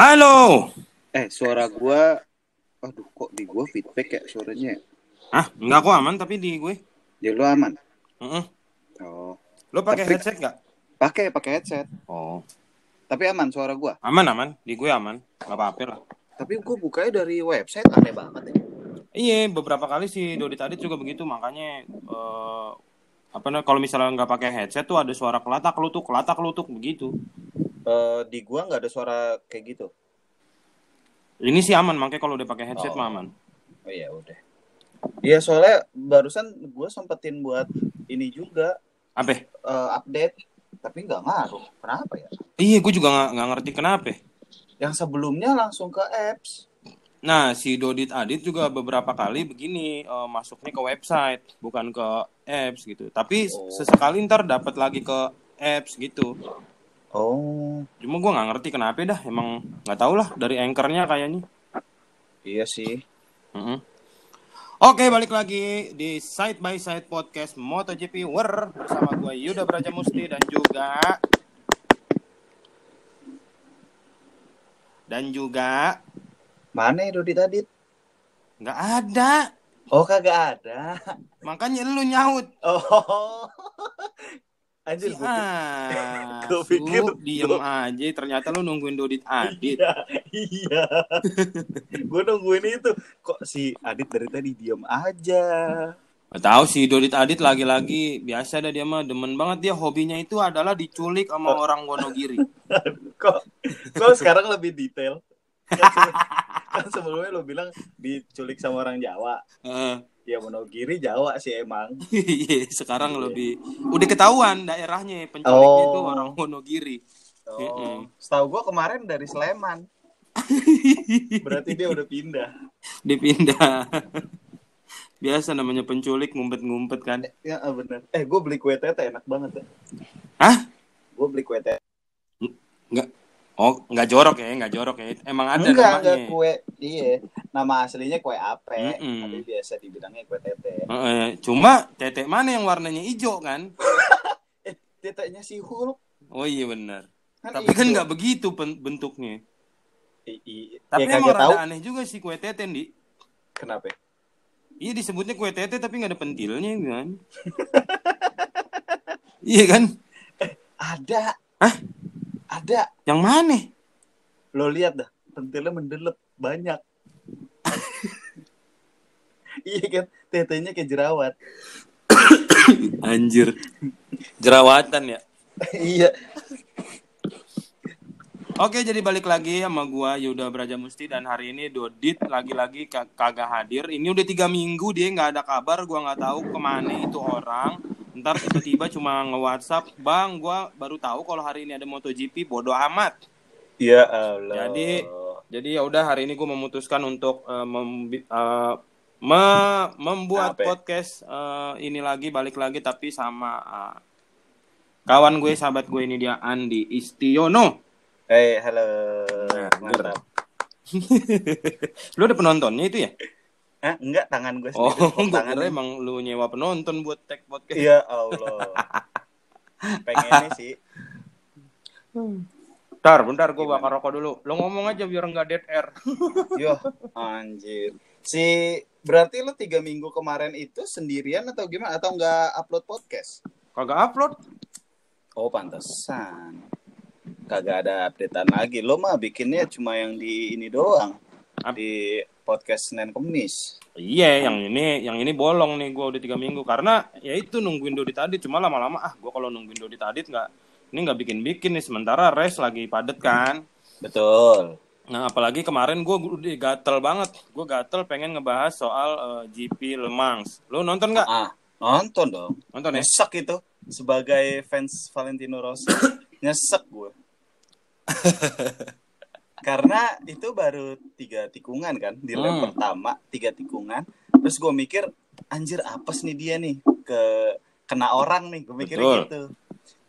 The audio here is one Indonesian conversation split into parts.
Halo. Eh, suara gua aduh kok di gua feedback ya suaranya. Ah, enggak kok aman tapi di gue. Ya lu aman. Heeh. Oh. Lo pakai Tapi- headset nggak? Pakai pakai headset. Oh, Tapi aman suara gua. aman aman. Di gue aman. Gak apa-apa lah. Tapi gua bukanya dari website aneh banget ya. Iya, beberapa kali si Dodi tadi juga begitu. Makanya eh, apa namanya? Kalau misalnya nggak pakai headset tuh ada suara kelatak lutuk, kelatak lutuk begitu. Eh, di gua nggak ada suara kayak gitu. Ini sih aman, makanya kalau udah pakai headset Oh. mah aman. Oh iya udah. Iya soalnya barusan gua sempetin buat ini juga Apa? eh, update tapi nggak ngaruh. Kenapa ya? Iya, gue juga nggak ngerti kenapa. Yang sebelumnya langsung ke apps. Nah, si Dodit Adit juga beberapa kali begini eh, masuknya ke website, bukan ke apps gitu. Tapi Oh. sesekali ntar dapat lagi ke apps gitu. Oh, Cuma gue nggak ngerti kenapa dah. Emang nggak tahu lah dari anchornya kayaknya. iya sih. Mm-mm. Oke, balik lagi di Side by Side Podcast MotoGP War bersama gue Yuda Braja Musti dan juga dan juga Mana ya Dodi tadi? nggak ada. Oh kagak ada. Makanya lu nyaut. Oh. Anjir, Si gua ah, gua pikir diem gua- aja. Ternyata lu nungguin Dodit Adit. Iya, iya. gue nungguin itu. Kok si Adit dari tadi diem aja. Gak tahu sih Dodit Adit lagi-lagi biasa dah dia mah demen banget dia hobinya itu adalah diculik sama orang Wonogiri. Kok kok sekarang lebih detail? Kan, kan sebelumnya lo bilang diculik sama orang Jawa. Heeh. Ya Monogiri Jawa sih emang. Iya, sekarang lebih udah ketahuan daerahnya penculiknya itu Oh. orang Wonogiri. Oh, Mm-mm. setahu gue kemarin dari Sleman. Berarti dia udah pindah. Dipindah. Biasa namanya penculik ngumpet-ngumpet kan. Ya ah, bener. Eh gue beli kue tete enak banget ya. Hah? Gue beli kue tete. Enggak. Oh, enggak jorok ya, enggak jorok ya. Emang ada enggak, enggak namanya. kue. Iya. Nama aslinya kue ape, Mm-mm. tapi biasa dibilangnya kue tete. Heeh, cuma tetek mana yang warnanya hijau kan? Eh, tetenya si Hulk. Oh iya benar. Kan Tapi kan nggak begitu bentuknya. I- i- Tapi ya, emang tahu rada aneh juga sih kue tete, Di. kenapa. Iya disebutnya kue tete tapi nggak ada pentilnya kan? iya kan? Ada. Hah? Ada. Yang mana? Lo lihat dah, pentilnya mendelep banyak. iya kan, tetenya kayak jerawat. Anjir. Jerawatan ya. iya. Oke, jadi balik lagi sama gua Yuda Braja Musti dan hari ini Dodit lagi-lagi ka- kagak hadir. Ini udah tiga minggu dia nggak ada kabar, gua nggak tahu ke mana itu orang. Ntar tiba-tiba cuma nge-WhatsApp, "Bang, gua baru tahu kalau hari ini ada MotoGP, bodoh amat." Ya Allah. Jadi- Jadi ya udah hari ini gue memutuskan untuk eh, membi- eh, me- membuat Apa ya? podcast eh, ini lagi balik lagi tapi sama eh, kawan gue sahabat gue ini dia Andi Istiono. Hey, halo. Nah, Mantap. Lu ada penontonnya itu ya? Hah? Enggak, tangan gue Oh, sendiri. gue tangan kira emang lu nyewa penonton buat tag podcast. Iya Allah. Pengennya sih. Bentar, bentar gue bakar rokok dulu. Lu ngomong aja biar nggak dead air. Yo, anjir. Si berarti lo tiga minggu kemarin itu sendirian atau gimana? Atau nggak upload podcast? Kagak upload. Oh, pantesan. Kagak ada updatean lagi. Lo mah bikinnya cuma yang di ini doang. Di podcast Senin Kemis. Iya, yang ini yang ini bolong nih gue udah tiga minggu karena ya itu nungguin Dodi tadi cuma lama-lama ah gue kalau nungguin Dodi tadi nggak ini nggak bikin-bikin nih sementara race lagi padet kan. Betul. Nah apalagi kemarin gue udah gatel banget, gue gatel pengen ngebahas soal eh, GP Le Mans. Lo nonton nggak? Ah, nonton dong. Nonton ya? Nyesek itu sebagai fans Valentino Rossi. nyesek gue. Karena itu baru tiga tikungan kan di lap Hmm. pertama tiga tikungan. Terus gue mikir anjir apes nih dia nih ke kena orang nih gue mikir Betul. gitu.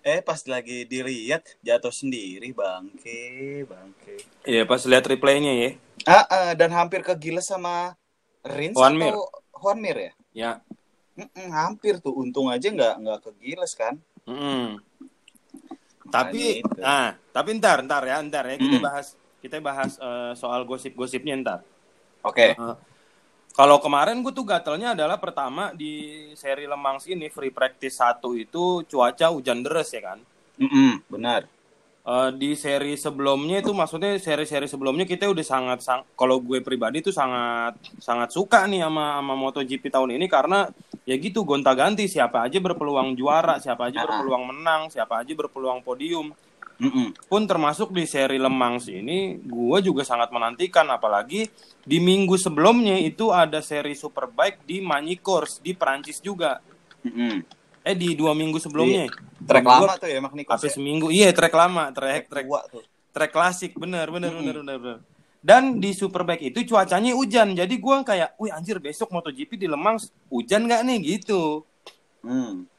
Eh pas lagi dilihat jatuh sendiri bangke bangke. Iya pas lihat replaynya ya. Ah, ah, dan hampir kegiles sama Rins Juan atau Mir. Juan Mir ya? Ya. Mm-mm, hampir tuh untung aja nggak nggak kegiles kan. Mm-mm. Tapi, nah, tapi ntar, ntar ya, ntar ya kita Hmm. bahas kita bahas eh, soal gosip-gosipnya ntar. Oke. Eh, kalau kemarin gue tuh gatelnya adalah pertama di seri Lemang ini free practice 1 itu cuaca hujan deras ya kan. Mm-mm, benar. Eh, di seri sebelumnya itu maksudnya seri-seri sebelumnya kita udah sangat sang kalau gue pribadi tuh sangat sangat suka nih sama sama MotoGP tahun ini karena ya gitu gonta-ganti siapa aja berpeluang juara, siapa aja Ah. berpeluang menang, siapa aja berpeluang podium. Mm-mm. Pun termasuk di seri Lemang ini gue juga sangat menantikan apalagi di minggu sebelumnya itu ada seri Superbike di Magny-Cours di Perancis juga. Mm-mm. Eh di dua minggu sebelumnya. Trek Gua- lama tuh ya Magny Apa Cours ya? seminggu? Iya, trek lama, trek trek tuh. trek klasik bener bener Mm-mm. bener bener bener dan di Superbike itu cuacanya hujan jadi gua kayak wih anjir besok MotoGP di Lemang hujan nggak nih gitu Hmm.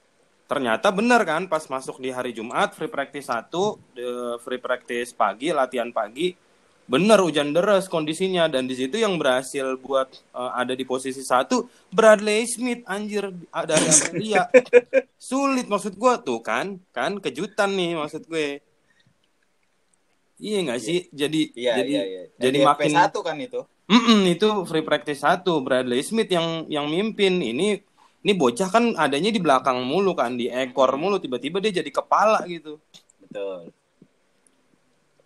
Ternyata bener kan pas masuk di hari Jumat free practice 1 the free practice pagi latihan pagi bener hujan deras kondisinya. Dan di situ yang berhasil buat eh, ada di posisi satu Bradley Smith anjir ah, dari Aprilia sulit maksud gua. Tuh kan kan kejutan nih maksud gue. Iya nggak sih? Jadi Iya, jadi iya, iya. jadi makin FP1 kan itu. Mm-mm, itu free practice satu. Bradley Smith yang yang mimpin. Ini ini bocah kan adanya di belakang mulu kan di ekor mulu tiba-tiba dia jadi kepala gitu Betul.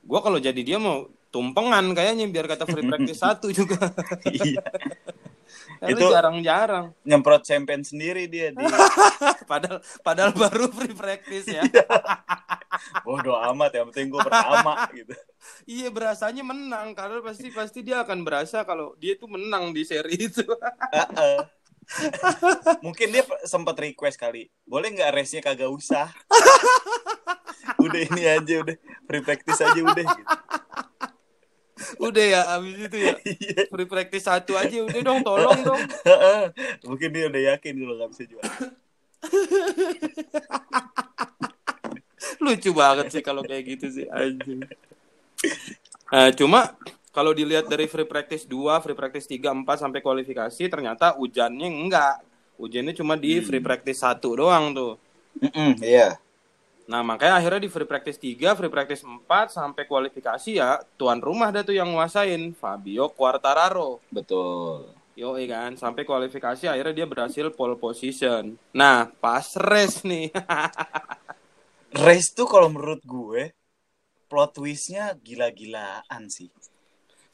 gua kalau jadi dia mau tumpengan kayaknya biar kata free practice satu juga Iya. Itu- jarang-jarang Nyemprot champagne sendiri dia di padahal padahal baru free practice ya bodo amat yang penting gue pertama gitu. iya berasanya menang karena pasti pasti dia akan berasa kalau dia tuh menang di seri itu Heeh. Mungkin dia sempat request kali. Boleh nggak race-nya kagak usah? udah ini aja udah free practice aja udah gitu. udah ya abis itu ya Iya. free practice satu aja udah dong tolong dong. Mungkin dia udah yakin kalau nggak bisa juara. lucu banget sih kalau kayak gitu sih anjing. Eh, cuma kalau dilihat dari free practice 2, free practice 3, 4 sampai kualifikasi ternyata hujannya enggak. Hujannya cuma di free practice 1 doang tuh. Iya. Nah, makanya akhirnya di free practice 3, free practice 4 sampai kualifikasi ya tuan rumah dah tuh yang nguasain Fabio Quartararo. Betul. Yo kan, sampai kualifikasi akhirnya dia berhasil pole position. Nah, pas race nih. Race tuh kalau menurut gue plot twistnya gila-gilaan sih.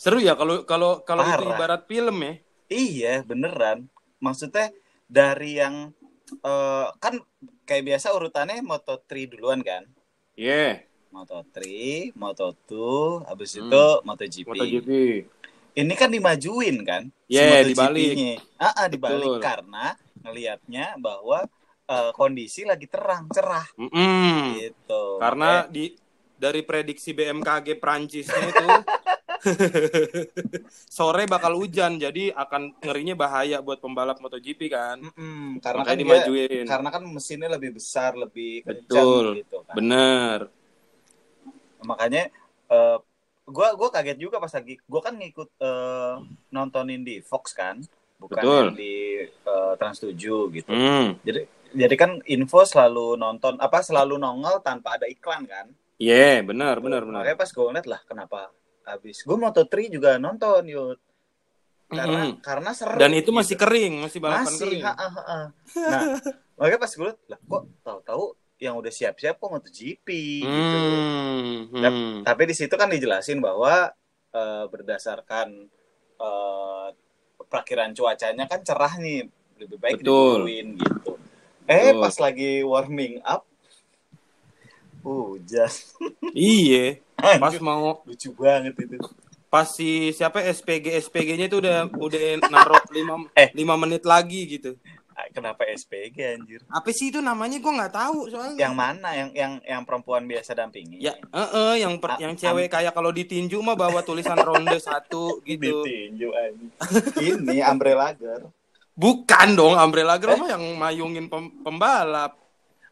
Seru ya kalau kalau kalau itu ibarat film ya. Iya, beneran. Maksudnya dari yang eh, kan kayak biasa urutannya Moto3 duluan kan? Iya, Moto3, Moto2, habis Hmm. itu MotoGP. MotoGP. Ini kan dimajuin kan? si Yeah, MotoGP-nya. Ah, ah, dibalik Betul. karena ngelihatnya bahwa eh, kondisi lagi terang, cerah Mm-mm. gitu. Karena di dari prediksi BMKG Prancisnya itu sore bakal hujan, jadi akan ngerinya bahaya buat pembalap MotoGP kan. Mm-mm, karena Makanya kan dia, dimajuin. karena kan mesinnya lebih besar, lebih kencang Betul. gitu kan. Bener. makanya eh gua gua kaget juga pas lagi gua kan ngikut eh, nontonin di Fox kan bukan Betul. di eh, Trans 7 gitu Hmm. jadi jadi kan info selalu nonton apa selalu nongol tanpa ada iklan kan Iya, benar, benar, benar. makanya pas gue ngeliat lah kenapa habis gue Moto3 juga nonton yuk karena Mm-mm. karena seru Dan itu masih gitu. kering, masih balapan masih kering. ha, ha, ha, nah makanya pas gue lah kok tahu-tahu yang udah siap-siap kok MotoGP gitu Hmm. hmm. Tapi di situ kan dijelasin bahwa eh, berdasarkan eh, perakiran cuacanya kan cerah nih, lebih baik Betul. ditungguin gitu. Eh Betul. pas lagi warming up, hujan. Iya, pas mau lucu banget itu. pas si siapa SPG SPG-nya itu udah udah naruh 5 Eh. lima menit lagi gitu. Ah, Kenapa SPG anjir? Apa sih itu namanya gua nggak tahu soalnya. Yang mana? Yang yang yang perempuan biasa dampingi? Ya, eh eh, yang per- A- yang cewek kayak kalau ditinju mah bawa tulisan ronde satu gitu. Ditinju anjir. Ini umbrella girl. Bukan dong, Umbrella Girl mah yang mayungin pem- pembalap.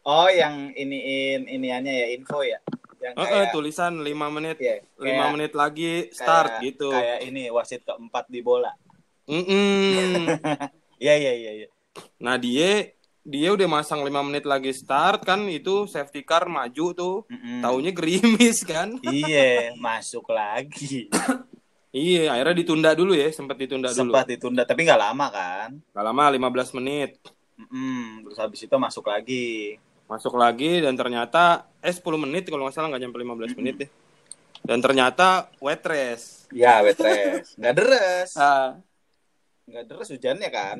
Oh, yang iniin iniannya ya info ya. Yang Eh eh, kayak tulisan 5 menit, 5 kayak- menit lagi start kayak- gitu. Kayak ini wasit keempat di bola. Mm-mm. Iya iya iya iya. Nah, dia dia udah masang 5 menit lagi start kan itu safety car maju tuh. Mm-mm. Taunya gerimis kan. Iya, masuk lagi. Iya, akhirnya ditunda dulu ya, sempat ditunda dulu. Sempat ditunda, tapi nggak lama kan? Gak lama 15 menit. Mm-mm. Terus habis itu masuk lagi. Masuk lagi dan ternyata eh 10 menit kalau nggak salah nggak nyampe 15 menit deh. Dan ternyata wet. Ya, wet. Nggak deres. Ah, Nggak deres hujannya kan?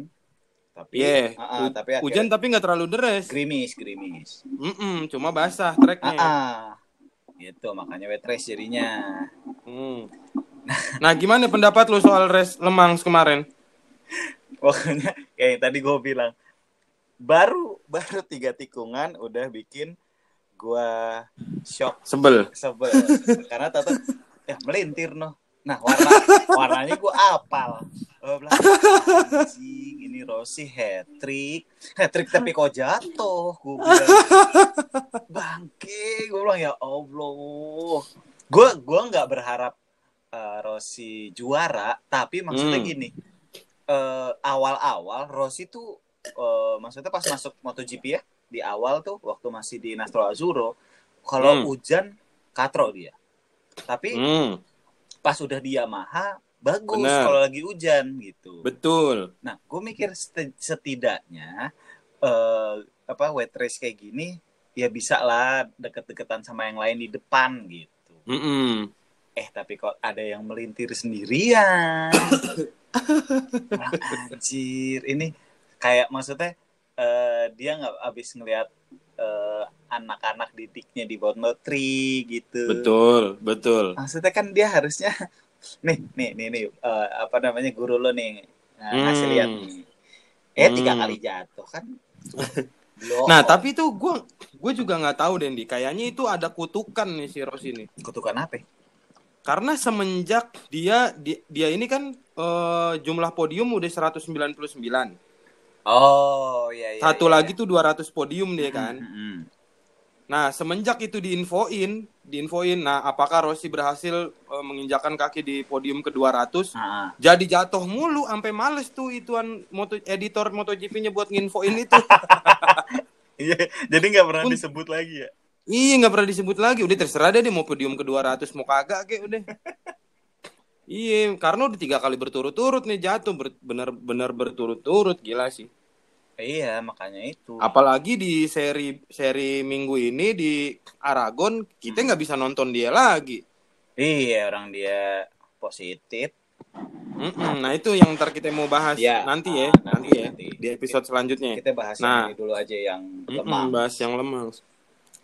Tapi, Iya, Ah, ah, hu- tapi akhirnya hujan tapi nggak terlalu deres. gerimis, gerimis. Mm-mm, cuma basah Ah, treknya. ah. Gitu, makanya wet jadinya. Hmm. Nah, gimana pendapat lu soal race Lemang kemarin? Pokoknya kayak yang tadi gue bilang, baru baru tiga tikungan udah bikin gua shock. Sebel. sebel. Karena tata ya melintir noh nah warna warnanya gua apal. Gua anjing ini Rossi hat trick hat trick tapi kok jatuh gue bilang. Bangke gue bilang ya Allah. Gue gua nggak berharap eh, Rossi juara tapi maksudnya Hmm. gini. Eh, awal-awal Rossi tuh eh, maksudnya pas masuk MotoGP ya di awal tuh waktu masih di Nastro Azzurro kalau Hmm. hujan katro dia. Tapi Hmm, pas udah di Yamaha bagus kalau lagi hujan gitu. Betul. nah gue mikir seti- setidaknya eh, apa wet race kayak gini ya bisa lah deket-deketan sama yang lain di depan gitu. Mm-mm. eh tapi kok ada yang melintir sendirian? Wah, anjir. Ini kayak maksudnya eh, dia nggak habis ngelihat eh, anak-anak didiknya di Bournemouth Tree gitu Betul, betul. maksudnya kan dia harusnya nih nih nih nih eh, apa namanya guru lo nih nah, ngasih Hmm. lihat nih eh tiga Hmm. kali jatuh kan Nah, tapi itu gue gue juga nggak tahu Dendi. Kayaknya itu ada kutukan nih si Ros ini. kutukan apa Karena semenjak dia di- dia ini kan eh, jumlah podium udah 199. Oh iya iya Satu iya, lagi tuh 200 podium dia iya. kan. Hmm, hmm, hmm. Nah, semenjak itu diinfoin, diinfoin, nah apakah Rossi berhasil eh, menginjakan kaki di podium ke 200? Ah, ah. Jadi jatuh mulu sampai males tuh ituan moto editor MotoGP-nya buat nginfoin itu. Iya, jadi nggak pernah Pun- disebut lagi ya Iya nggak pernah disebut lagi. Udah terserah deh dia mau podium ke 200 mau kagak kayak udah. Iya, karena udah tiga kali berturut-turut nih jatuh bener-bener berturut-turut gila sih. iya makanya itu Apalagi di seri seri minggu ini di Aragon kita nggak bisa nonton dia lagi. iya orang dia positif Mm-mm, Nah itu yang ntar kita mau bahas Ya, nanti ya, ah, nanti, nanti, ya nanti. di episode selanjutnya. kita bahas Nah. yang ini dulu aja yang lemah bahas yang lemah.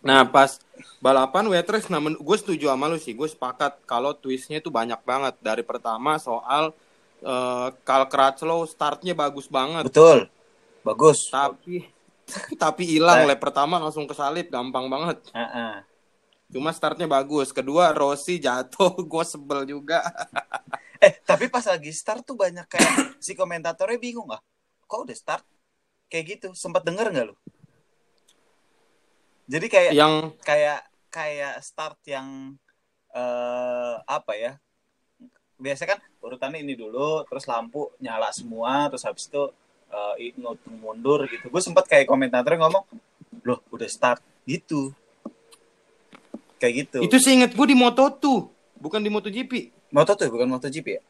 Nah pas balapan race, nah gue setuju sama lu sih, gue sepakat kalau twistnya itu banyak banget. Dari pertama soal eh Karl Crutchlow startnya bagus banget, betul. Bagus. Tapi tapi hilang. Lap pertama langsung kesalip. Gampang banget. Ah, ah. Cuma startnya bagus. Kedua Rossi jatuh, gue sebel juga. eh tapi pas lagi start tuh banyak kayak si komentatornya bingung nggak kok udah start? Kayak gitu. Sempat denger nggak lu jadi kayak yang kayak kayak start yang eh apa ya biasa kan urutannya ini dulu terus lampu nyala semua terus habis itu eh ngitung mundur gitu. Gue sempat kayak komentatornya ngomong loh udah start. Gitu. Kayak gitu. Itu sih inget gue di Moto2, bukan di MotoGP. moto tuh bukan MotoGP ya?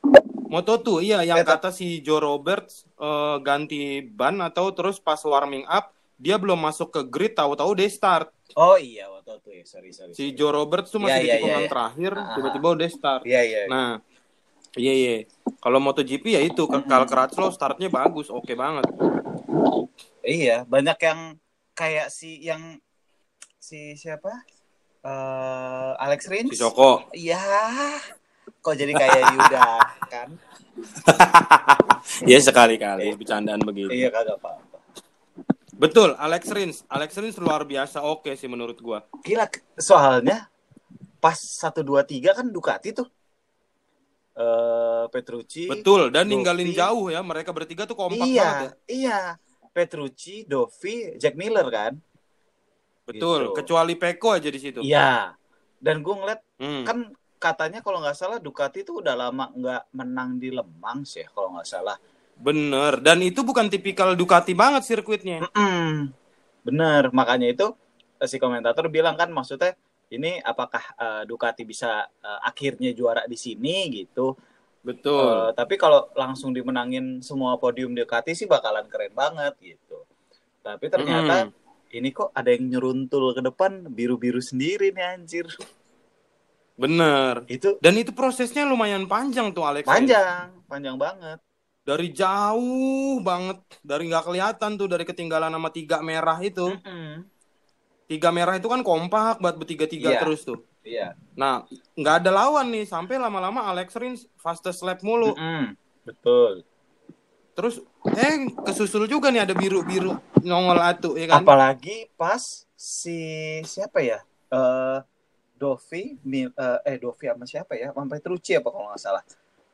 Moto2 iya yang Eh, ta- kata si Joe Roberts eh, ganti ban atau terus pas warming up dia belum masuk ke grid tahu-tahu dia start. oh iya moto tuh ya sorry sorry Si Joe Roberts tuh masih Iya, di iya, tikungan iya, iya. terakhir Ah, ah, tiba-tiba udah start. iya iya Nah, iya iya. Kalau MotoGP ya itu Karl Crutchlow startnya bagus, oke banget. Iya, banyak yang kayak si yang si siapa? eh Alex Rins. Si Joko. Iya. Kok jadi kayak Yuda kan? Iya sekali-kali bercandaan begitu. Iya kagak apa-apa. Betul, Alex Rins. Alex Rins luar biasa oke sih menurut gua. Gila, soalnya pas 1 2 3 kan Ducati tuh. Eh Petrucci. Betul, dan Dovi. ninggalin jauh ya. Mereka bertiga tuh kompak Iya, banget ya. iya. Petrucci, Dovi, Jack Miller kan? Betul, Gitu. kecuali Peko aja di situ. Iya. Dan gue ngeliat Hmm. kan katanya kalau nggak salah Ducati itu udah lama nggak menang di Le Mans ya kalau nggak salah Bener. Dan itu bukan tipikal Ducati banget sirkuitnya. Mm-mm. Bener, makanya itu eh, si komentator bilang kan maksudnya ini apakah eh, Ducati bisa eh, akhirnya juara di sini gitu. Betul. Eh, tapi kalau langsung dimenangin semua podium Ducati sih bakalan keren banget gitu. Tapi ternyata ini kok ada yang nyeruntul ke depan biru-biru sendiri nih anjir. Bener. Itu Dan itu prosesnya lumayan panjang tuh Alex. panjang, panjang banget. Dari jauh banget. Dari nggak kelihatan tuh dari ketinggalan sama tiga merah itu. Tiga merah itu kan kompak buat bertiga-tiga Iya. terus tuh. Iya. Nah, nggak ada lawan nih. Sampai lama-lama Alex Rins fastest lap mulu. Mm-mm. Betul. Terus, eh kesusul juga nih ada biru-biru nongol atu ya kan? Apalagi pas si siapa ya? Eh Dovi, Mi- eh, eh Dovi sama siapa ya? Sama Petrucci apa kalau nggak salah.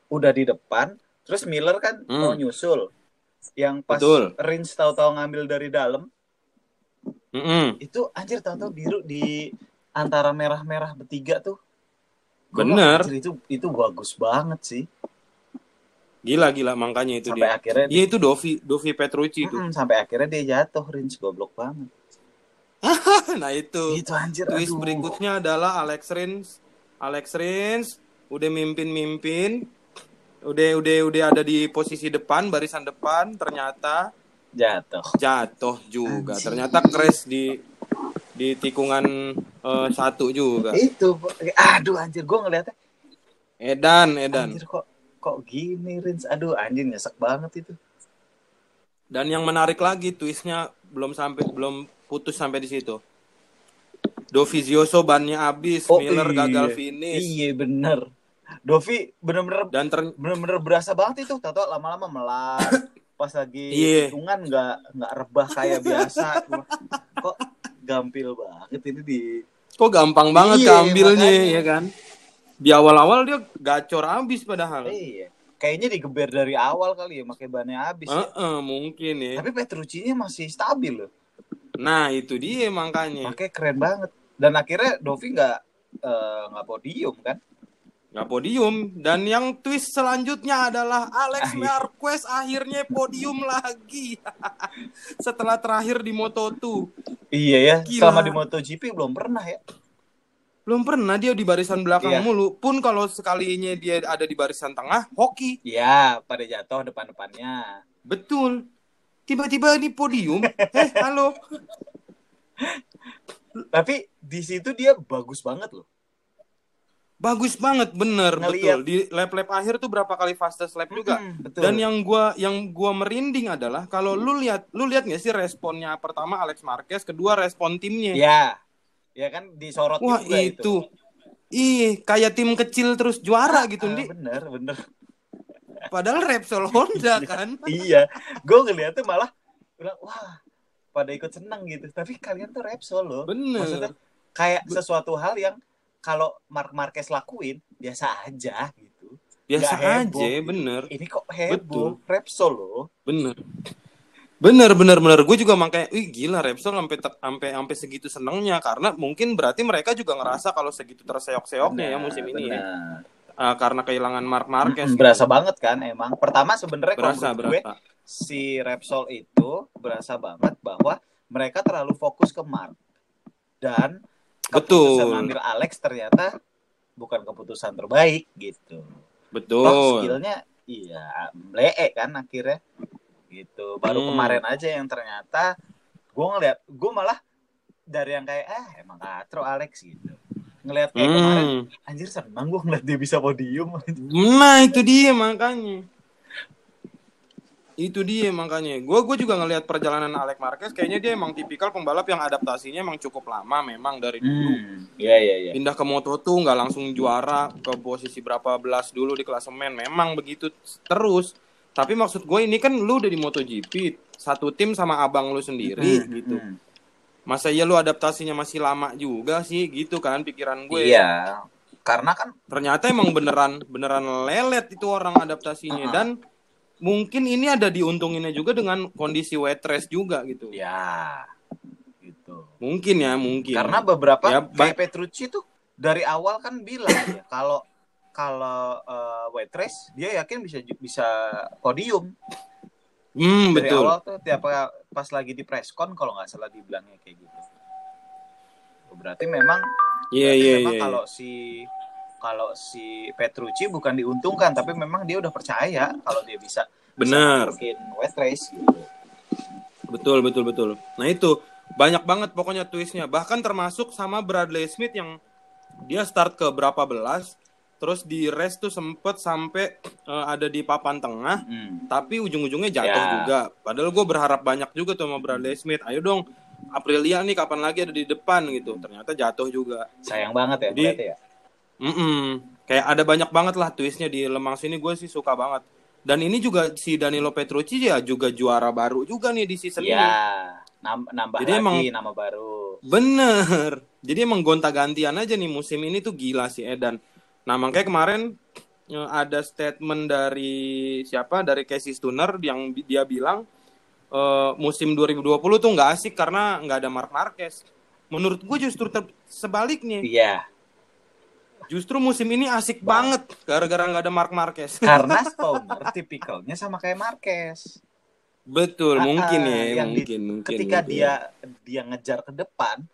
Udah di depan, terus Miller kan Hmm. mau nyusul. Yang pas Betul. Rins tahu-tahu ngambil dari dalam, Mm-mm. itu anjir tahu-tahu biru di antara merah-merah bertiga tuh. Gua Bener. anjir, itu itu bagus banget sih. Gila gila makanya itu sampai dia. akhirnya Iya itu Dovi, Dovi Petrucci itu. Mm-mm, sampai akhirnya dia jatuh Rins goblok banget. nah itu. Itu anjir Twist aduh. berikutnya adalah Alex Rins. Alex Rins udah mimpin-mimpin. Udah udah udah ada di posisi depan, barisan depan, ternyata jatuh. jatuh juga. Anjing. Ternyata crash di di tikungan eh, satu juga. Itu aduh anjir gue ngeliatnya Edan, Edan. Anjir kok kok gini Rins? Aduh anjir nyesek banget itu. Dan yang menarik lagi twistnya belum sampai belum putus sampai di situ. Dovizioso bannya habis, Miller iya. gagal finish Iya bener. Dovi bener-bener dan ter bener-bener berasa banget itu. Tahu lama-lama melar. Pas lagi Iya. hitungan nggak nggak rebah kayak biasa. kok gampil banget ini di kok gampang banget Iya, ya kan. Di awal-awal dia gacor habis padahal. iya. Kayaknya digeber dari awal kali ya, pakai bannya habis ya. Heeh, mungkin ya. Tapi Petrucci-nya masih stabil loh. Nah, itu dia makanya. Makanya keren banget. Dan akhirnya Dovi nggak eh, nggak podium kan? Nggak podium dan yang twist selanjutnya adalah Alex Akhir. Marquez akhirnya podium lagi. Setelah terakhir di Moto2. Iya ya. Gila. Selama di MotoGP belum pernah ya. Belum pernah dia di barisan belakang Iya. mulu. Pun kalau sekalinya dia ada di barisan tengah, hoki. Iya, pada jatuh depan-depannya. Betul. Tiba-tiba di podium. eh, halo. Tapi di situ dia bagus banget loh. Bagus banget, bener, Ngeliat. betul. Di lap-lap akhir tuh berapa kali fastest lap juga. Mm, betul. Dan yang gua yang gua merinding adalah kalau lu lihat lu lihat nggak sih responnya pertama Alex Marquez, kedua respon timnya. ya, ya kan disorot Wah, juga itu. itu. Ih, kayak tim kecil terus juara gitu, Ah, nih. bener, bener. Padahal Repsol Honda kan. iya, gue ngeliatnya malah bilang wah pada ikut seneng gitu. Tapi kalian tuh Repsol loh. Maksudnya Bener. kayak Be- sesuatu hal yang kalau Mark Marquez lakuin biasa aja gitu. Biasa nggak heboh. aja, bener. Ini kok heboh, Betul. Repsol loh. Bener. Bener, bener, bener. Gue juga makanya, wih gila Repsol sampai sampai sampai segitu senengnya karena mungkin berarti mereka juga ngerasa kalau segitu terseok-seoknya ya musim ini ya. Ah, karena kehilangan Mark Marquez. Mm, berasa banget kan emang. Pertama sebenarnya kalau Berasa, gue berasa. si Repsol itu berasa banget bahwa mereka terlalu fokus ke Mark dan Betul. keputusan ngambil Alex ternyata bukan keputusan terbaik gitu. Toh Betul. skillnya iya lee kan akhirnya gitu. Baru Hmm. kemarin aja yang ternyata gue ngeliat gue malah dari yang kayak ah emang katro Alex gitu. Ngeliat kayak kemarin Hmm. anjir senang gue ngeliat dia bisa podium. Nah, itu dia makanya. Itu dia makanya. Gue gue juga ngelihat perjalanan Alex Marquez kayaknya dia emang tipikal pembalap yang adaptasinya emang cukup lama memang dari dulu. Hmm, iya iya iya. Pindah ke Moto2 nggak langsung juara ke posisi berapa belas dulu di klasemen. Memang begitu terus. Tapi maksud gue ini kan lu udah di MotoGP, satu tim sama abang lu sendiri Hmm, gitu. hmm. Masa iya lu adaptasinya masih lama juga sih gitu kan pikiran gue. Iya. Karena kan ternyata emang beneran beneran lelet itu orang adaptasinya Uh-uh. dan mungkin ini ada diuntunginnya juga dengan kondisi wet juga gitu ya gitu. mungkin ya mungkin Karena beberapa Ya, kayak Petrucci tuh dari awal kan bilang ya kalau kalau eh, wet race dia yakin bisa bisa podium. Hmm, Dari betul. awal tuh tiap pas lagi di presscon kalau nggak salah dibilangnya kayak gitu. Berarti memang Iya, berarti iya, memang iya. kalau si kalau si Petrucci bukan diuntungkan tapi memang dia udah percaya kalau dia bisa Benar. bikin wet race gitu. Betul, betul, betul. Nah itu banyak banget pokoknya twistnya. Bahkan termasuk sama Bradley Smith yang dia start ke berapa belas, terus di race tuh sempet sampai eh, ada di papan tengah, Hmm. tapi ujung-ujungnya jatuh Ya. juga. Padahal gue berharap banyak juga tuh sama Bradley Smith. Ayo dong, Aprilia nih kapan lagi ada di depan gitu. Ternyata jatuh juga. Sayang banget ya Jadi- berarti ya. Mm-mm. Kayak ada banyak banget lah twistnya di Lemang sini gue sih suka banget. Dan ini juga si Danilo Petrucci ya juga juara baru juga nih di season ini. Ya, nam- nambah Jadi lagi emang- nama baru. Bener. Jadi emang gonta-gantian aja nih musim ini tuh gila sih Edan. Nah makanya kemarin eh, ada statement dari siapa dari Casey Stoner yang dia bilang eh, musim 2020 tuh nggak asik karena nggak ada Mark Marquez. Menurut gue justru sebaliknya. Iya, Justru musim ini asik Bang. banget gara-gara nggak ada Mark Marquez. karena Stoner tipikalnya sama kayak Marquez. Betul, Ah, mungkin ya, yang di- mungkin, mungkin. Ketika mungkin. dia dia ngejar ke depan,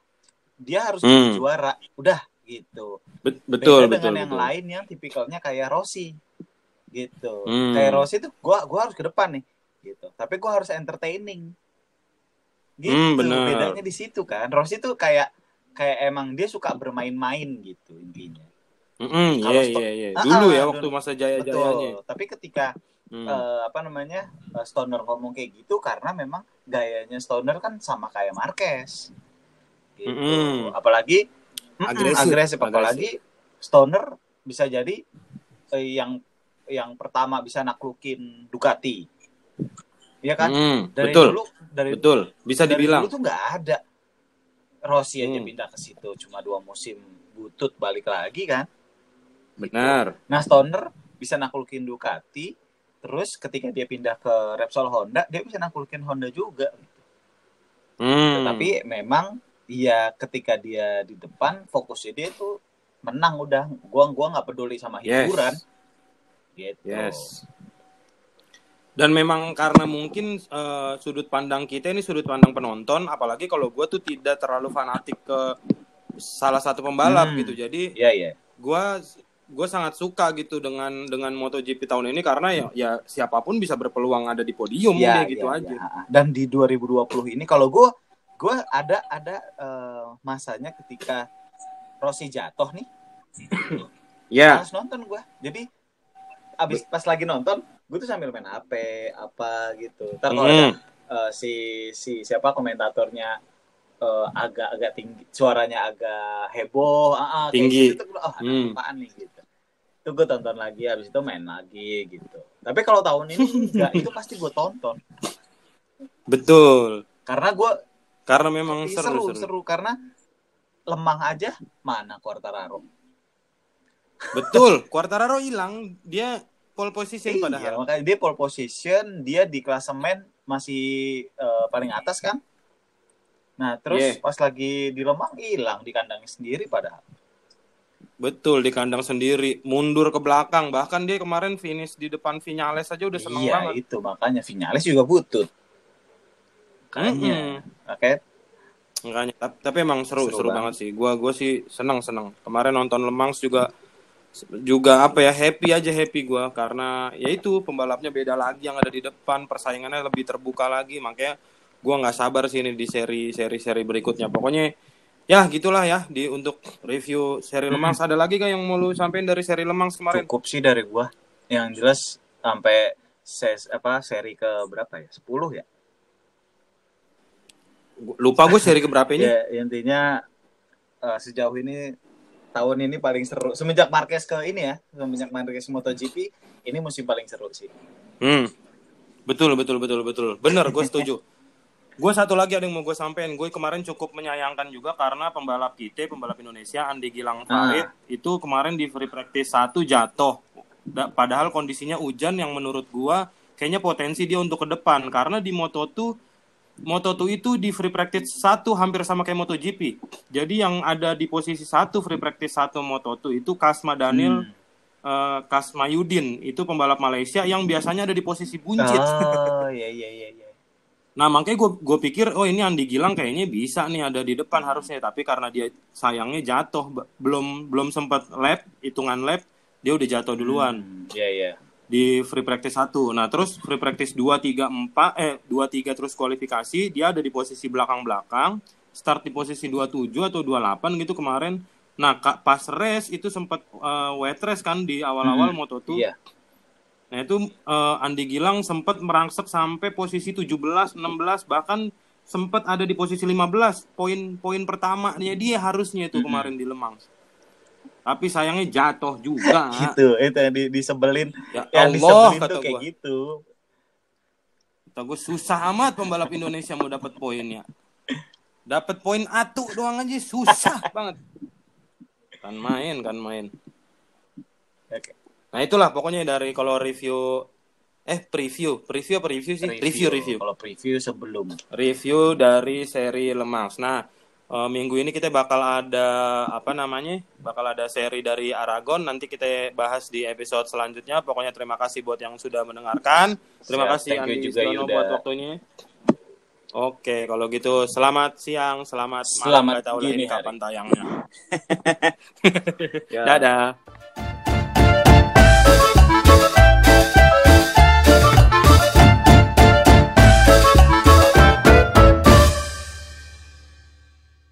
dia harus Hmm. jadi juara. Udah gitu. Bet- betul, Beda betul, dengan yang betul. lain yang tipikalnya kayak Rossi. Gitu. Hmm. Kayak Rossi tuh gua gua harus ke depan nih gitu. Tapi gua harus entertaining. Gitu. Hmm. Bedanya di situ kan. Rossi tuh kayak kayak emang dia suka bermain-main gitu intinya. Kalau iya, iya, iya. Dulu ah, ya dulu. waktu masa jaya-jayanya. Tapi ketika Hmm. eh, apa namanya eh, Stoner ngomong kayak gitu karena memang gayanya Stoner kan sama kayak Marquez gitu Mm-mm. apalagi Agresif. agresif Agresif. apalagi Stoner bisa jadi eh, yang yang pertama bisa naklukin Ducati ya kan Mm, dari betul, dulu dari betul. Bisa dari dibilang. dulu tuh nggak ada Rossi aja Hmm. pindah ke situ cuma dua musim butut balik lagi kan Benar. Nah, Stoner bisa naklukin Ducati, terus ketika dia pindah ke Repsol Honda, dia bisa naklukin Honda juga. Hmm. Tetapi memang ya ketika dia di depan fokusnya dia tuh menang udah. Gua gua nggak peduli sama Yes. hiburan. Gitu. Yes. Dan memang karena mungkin eh, sudut pandang kita ini sudut pandang penonton, apalagi kalau gue tuh tidak terlalu fanatik ke salah satu pembalap Hmm. gitu. Jadi Iya, iya. gue gue sangat suka gitu dengan dengan MotoGP tahun ini karena ya ya siapa pun bisa berpeluang ada di podium Iya, udah gitu iya, aja. iya. Dan di 2020 ini kalau gua gua ada ada eh, masanya ketika Rossi jatuh nih, Ya. Nonton gue jadi abis pas lagi nonton gue tuh sambil main HP apa gitu ntar kalau Hmm. ada, eh, si si siapa komentatornya eh, agak-agak tinggi suaranya agak heboh ah, ah, kayak Tinggi. gitu oh ada Hmm. apaan nih gitu itu gue tonton lagi abis itu main lagi gitu tapi kalau tahun ini enggak itu pasti gue tonton Betul. karena gue Karena memang seru, seru seru seru. karena lemang aja mana Quartararo Betul. Quartararo hilang, dia pole position Iya, padahal. makanya dia pole position, dia di klasemen masih eh, paling atas kan. Nah, terus Yeah. pas lagi di Lemang hilang di kandangnya sendiri padahal. Betul di kandang sendiri, mundur ke belakang. Bahkan dia kemarin finish di depan Vinales aja udah seneng iya, banget. itu makanya Vinales juga butut. Makanya, oke. Makanya, tapi, tapi emang seru, Seru seru, banget. banget sih. Gua gua sih seneng seneng. Kemarin nonton Lemans juga juga apa ya happy aja happy gua karena ya itu pembalapnya beda lagi yang ada di depan persaingannya lebih terbuka lagi makanya gua nggak sabar sih ini di seri seri seri berikutnya pokoknya ya gitulah ya di untuk review seri Hmm. Ada lagi gak yang mau lu sampein dari seri Lemans kemarin Cukup sih dari gua. Yang jelas sampai ses apa seri ke berapa ya? 10 ya? Lupa gue seri keberapa ini Ya, intinya eh, sejauh ini tahun ini paling seru. Semenjak Marquez ke ini ya, semenjak Marquez MotoGP, ini musim paling seru sih. Hmm. Betul, betul, betul, betul. Bener, gue setuju. gue satu lagi ada yang mau gue sampein. Gue kemarin cukup menyayangkan juga karena pembalap kita, pembalap Indonesia, Andi Gilang Farid, itu kemarin di free practice satu jatuh. Da- Padahal kondisinya hujan yang menurut gue kayaknya potensi dia untuk ke depan. Karena di Moto2, Moto2 itu di free practice satu hampir sama kayak MotoGP. Jadi yang ada di posisi satu free practice satu Moto2 itu Kasma Daniel, Hmm. eh, Kasmayudin itu pembalap Malaysia yang biasanya ada di posisi buncit. Oh, iya iya iya iya. Nah makanya gue gue pikir oh ini Andi Gilang kayaknya bisa nih ada di depan harusnya tapi karena dia sayangnya jatuh belum belum sempat lap hitungan lap dia udah jatuh duluan Hmm, Iya iya. di free practice 1. Nah terus free practice 2 3 4 eh 2 3 terus kualifikasi dia ada di posisi belakang-belakang start di posisi 27 atau 28 gitu kemarin. Nah pas race itu sempat eh, wet race kan di awal-awal Hmm, Moto2 Iya. Nah itu eh, Andi Gilang sempat merangsek sampai posisi 17, 16 bahkan sempat ada di posisi 15 poin-poin pertama dia dia harusnya itu kemarin di Lemang. Tapi sayangnya jatuh juga. Gitu, itu yang di, disebelin. Ya yang Allah disebelin kata tuh kayak gue. gitu. Kata gue susah amat pembalap Indonesia mau dapat poinnya. Dapat poin atu doang aja susah banget. Kan main, kan main. Oke. Nah itulah pokoknya dari kalau review eh preview, preview apa review sih? Review, review. Kalau preview sebelum. review dari seri Lemans. Nah, eh, minggu ini kita bakal ada apa namanya? Bakal ada seri dari Aragon. Nanti kita bahas di episode selanjutnya. Pokoknya terima kasih buat yang sudah mendengarkan. Terima Siap, kasih Andi juga, buat waktunya. Oke, kalau gitu selamat siang, selamat malam. Selamat Nggak tahu hari. kapan tayangnya. Ya. Dadah.